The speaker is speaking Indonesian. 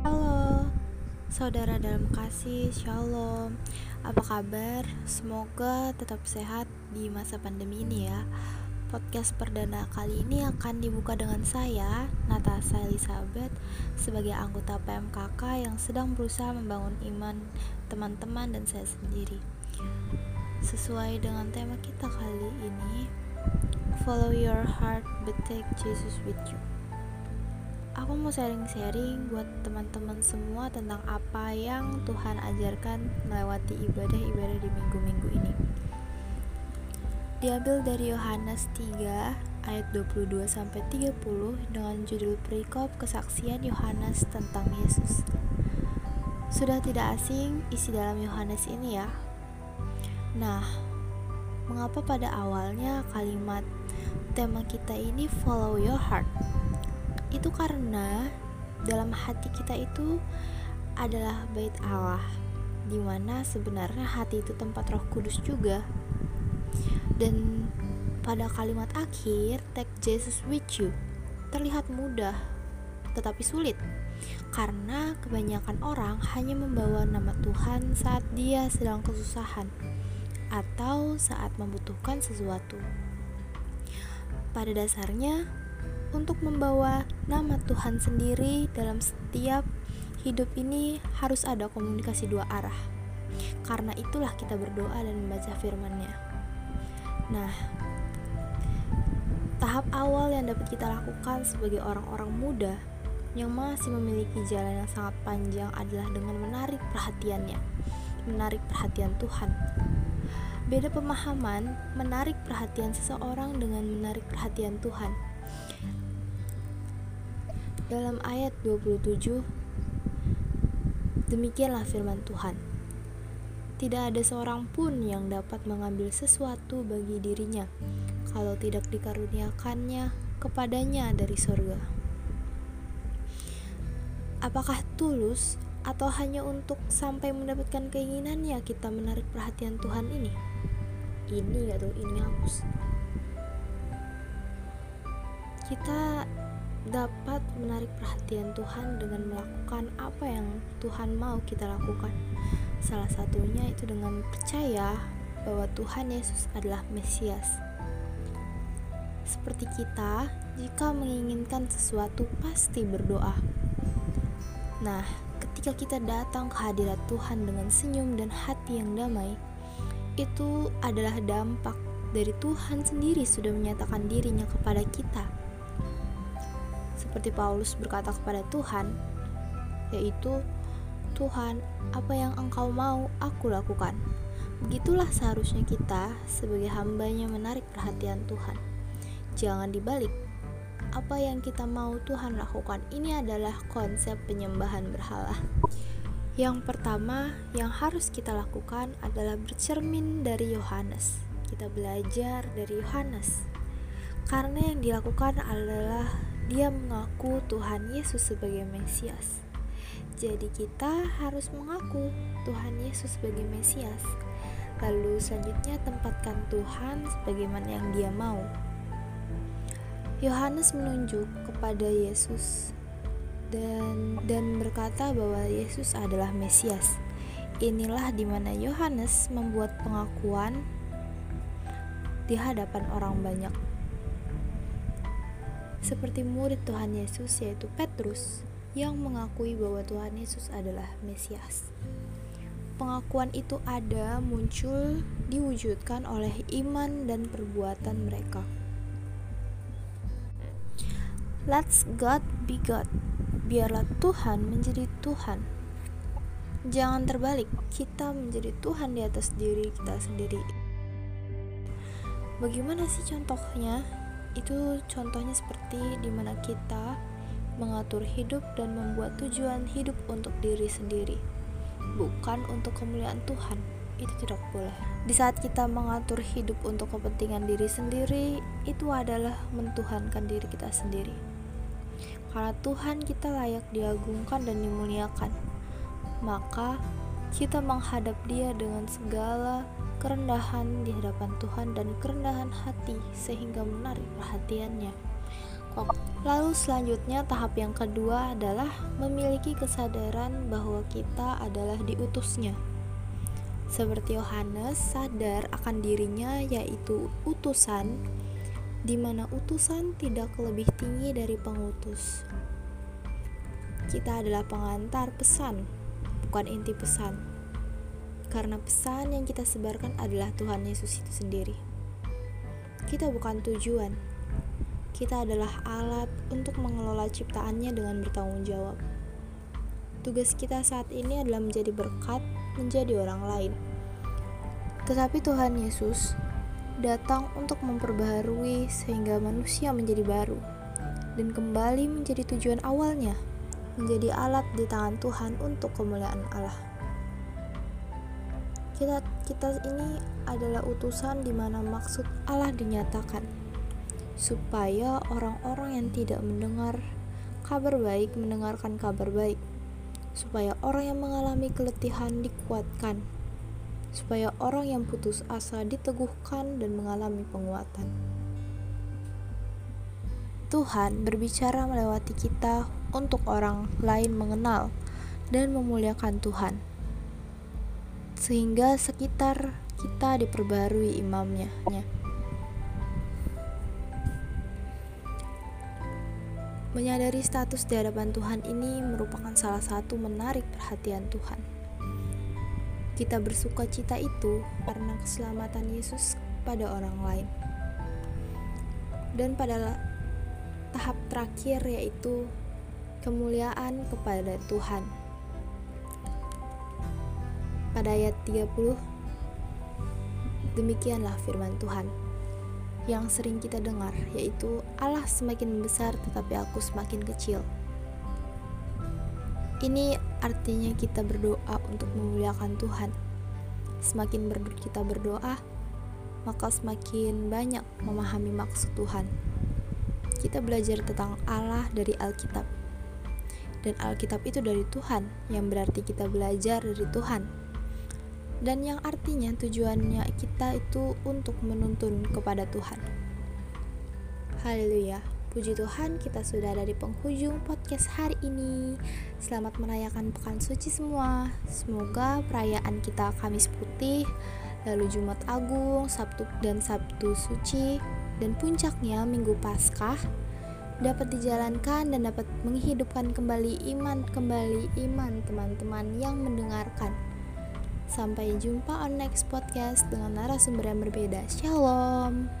Halo, saudara dalam kasih, shalom. Apa kabar? Semoga tetap sehat di masa pandemi ini ya. Podcast perdana kali ini akan dibuka dengan saya, Natasha Elizabeth, sebagai anggota PMKK yang sedang berusaha membangun iman teman-teman dan saya sendiri. Sesuai dengan tema kita kali ini, Follow your heart but take Jesus with you aku mau sharing-sharing buat teman-teman semua tentang apa yang Tuhan ajarkan melewati ibadah-ibadah di minggu-minggu ini. Diambil dari Yohanes 3 ayat 22 sampai 30 dengan judul perikop kesaksian Yohanes tentang Yesus. Sudah tidak asing isi dalam Yohanes ini ya. Nah, mengapa pada awalnya kalimat tema kita ini follow your heart? Itu karena dalam hati kita itu adalah bait Allah di mana sebenarnya hati itu tempat roh kudus juga. Dan pada kalimat akhir take Jesus with you. Terlihat mudah tetapi sulit karena kebanyakan orang hanya membawa nama Tuhan saat dia sedang kesusahan atau saat membutuhkan sesuatu. Pada dasarnya untuk membawa nama Tuhan sendiri dalam setiap hidup ini harus ada komunikasi dua arah. Karena itulah kita berdoa dan membaca firman-Nya. Nah, tahap awal yang dapat kita lakukan sebagai orang-orang muda yang masih memiliki jalan yang sangat panjang adalah dengan menarik perhatiannya, menarik perhatian Tuhan. Beda pemahaman menarik perhatian seseorang dengan menarik perhatian Tuhan dalam ayat 27, demikianlah firman Tuhan. Tidak ada seorang pun yang dapat mengambil sesuatu bagi dirinya kalau tidak dikaruniakannya kepadanya dari sorga. Apakah tulus atau hanya untuk sampai mendapatkan keinginannya kita menarik perhatian Tuhan ini? Ini atau ini hapus. Kita dapat menarik perhatian Tuhan dengan melakukan apa yang Tuhan mau kita lakukan. Salah satunya itu dengan percaya bahwa Tuhan Yesus adalah Mesias. Seperti kita, jika menginginkan sesuatu pasti berdoa. Nah, ketika kita datang ke hadirat Tuhan dengan senyum dan hati yang damai, itu adalah dampak dari Tuhan sendiri sudah menyatakan dirinya kepada kita seperti Paulus berkata kepada Tuhan, yaitu Tuhan, apa yang engkau mau aku lakukan. Begitulah seharusnya kita sebagai hambanya menarik perhatian Tuhan. Jangan dibalik. Apa yang kita mau Tuhan lakukan ini adalah konsep penyembahan berhala. Yang pertama yang harus kita lakukan adalah bercermin dari Yohanes. Kita belajar dari Yohanes. Karena yang dilakukan adalah dia mengaku Tuhan Yesus sebagai Mesias. Jadi kita harus mengaku Tuhan Yesus sebagai Mesias. Lalu selanjutnya tempatkan Tuhan sebagaimana yang dia mau. Yohanes menunjuk kepada Yesus dan dan berkata bahwa Yesus adalah Mesias. Inilah di mana Yohanes membuat pengakuan di hadapan orang banyak seperti murid Tuhan Yesus yaitu Petrus yang mengakui bahwa Tuhan Yesus adalah Mesias. Pengakuan itu ada, muncul, diwujudkan oleh iman dan perbuatan mereka. Let's God be God. Biarlah Tuhan menjadi Tuhan. Jangan terbalik, kita menjadi Tuhan di atas diri kita sendiri. Bagaimana sih contohnya? Itu contohnya seperti di mana kita mengatur hidup dan membuat tujuan hidup untuk diri sendiri bukan untuk kemuliaan Tuhan. Itu tidak boleh. Di saat kita mengatur hidup untuk kepentingan diri sendiri itu adalah mentuhankan diri kita sendiri. Karena Tuhan kita layak diagungkan dan dimuliakan maka kita menghadap dia dengan segala kerendahan di hadapan Tuhan dan kerendahan hati sehingga menarik perhatiannya. Lalu selanjutnya tahap yang kedua adalah memiliki kesadaran bahwa kita adalah diutusnya. Seperti Yohanes sadar akan dirinya yaitu utusan di mana utusan tidak lebih tinggi dari pengutus. Kita adalah pengantar pesan, bukan inti pesan. Karena pesan yang kita sebarkan adalah Tuhan Yesus itu sendiri. Kita bukan tujuan, kita adalah alat untuk mengelola ciptaannya dengan bertanggung jawab. Tugas kita saat ini adalah menjadi berkat menjadi orang lain. Tetapi Tuhan Yesus datang untuk memperbaharui sehingga manusia menjadi baru dan kembali menjadi tujuan awalnya, menjadi alat di tangan Tuhan untuk kemuliaan Allah. Kita kita ini adalah utusan di mana maksud Allah dinyatakan. Supaya orang-orang yang tidak mendengar kabar baik mendengarkan kabar baik, supaya orang yang mengalami keletihan dikuatkan, supaya orang yang putus asa diteguhkan dan mengalami penguatan. Tuhan berbicara melewati kita untuk orang lain mengenal dan memuliakan Tuhan, sehingga sekitar kita diperbarui imamnya. Menyadari status di hadapan Tuhan ini merupakan salah satu menarik perhatian Tuhan. Kita bersuka cita itu karena keselamatan Yesus pada orang lain. Dan pada tahap terakhir yaitu kemuliaan kepada Tuhan. Pada ayat 30 Demikianlah firman Tuhan yang sering kita dengar, yaitu Allah semakin besar tetapi aku semakin kecil. Ini artinya kita berdoa untuk memuliakan Tuhan. Semakin ber kita berdoa, maka semakin banyak memahami maksud Tuhan. Kita belajar tentang Allah dari Alkitab. Dan Alkitab itu dari Tuhan, yang berarti kita belajar dari Tuhan dan yang artinya tujuannya kita itu untuk menuntun kepada Tuhan. Haleluya. Puji Tuhan, kita sudah ada di penghujung podcast hari ini. Selamat merayakan Pekan Suci semua. Semoga perayaan kita Kamis Putih, lalu Jumat Agung, Sabtu dan Sabtu Suci, dan puncaknya Minggu Paskah dapat dijalankan dan dapat menghidupkan kembali iman kembali iman teman-teman yang mendengarkan. Sampai jumpa on next podcast dengan narasumber yang berbeda. Shalom.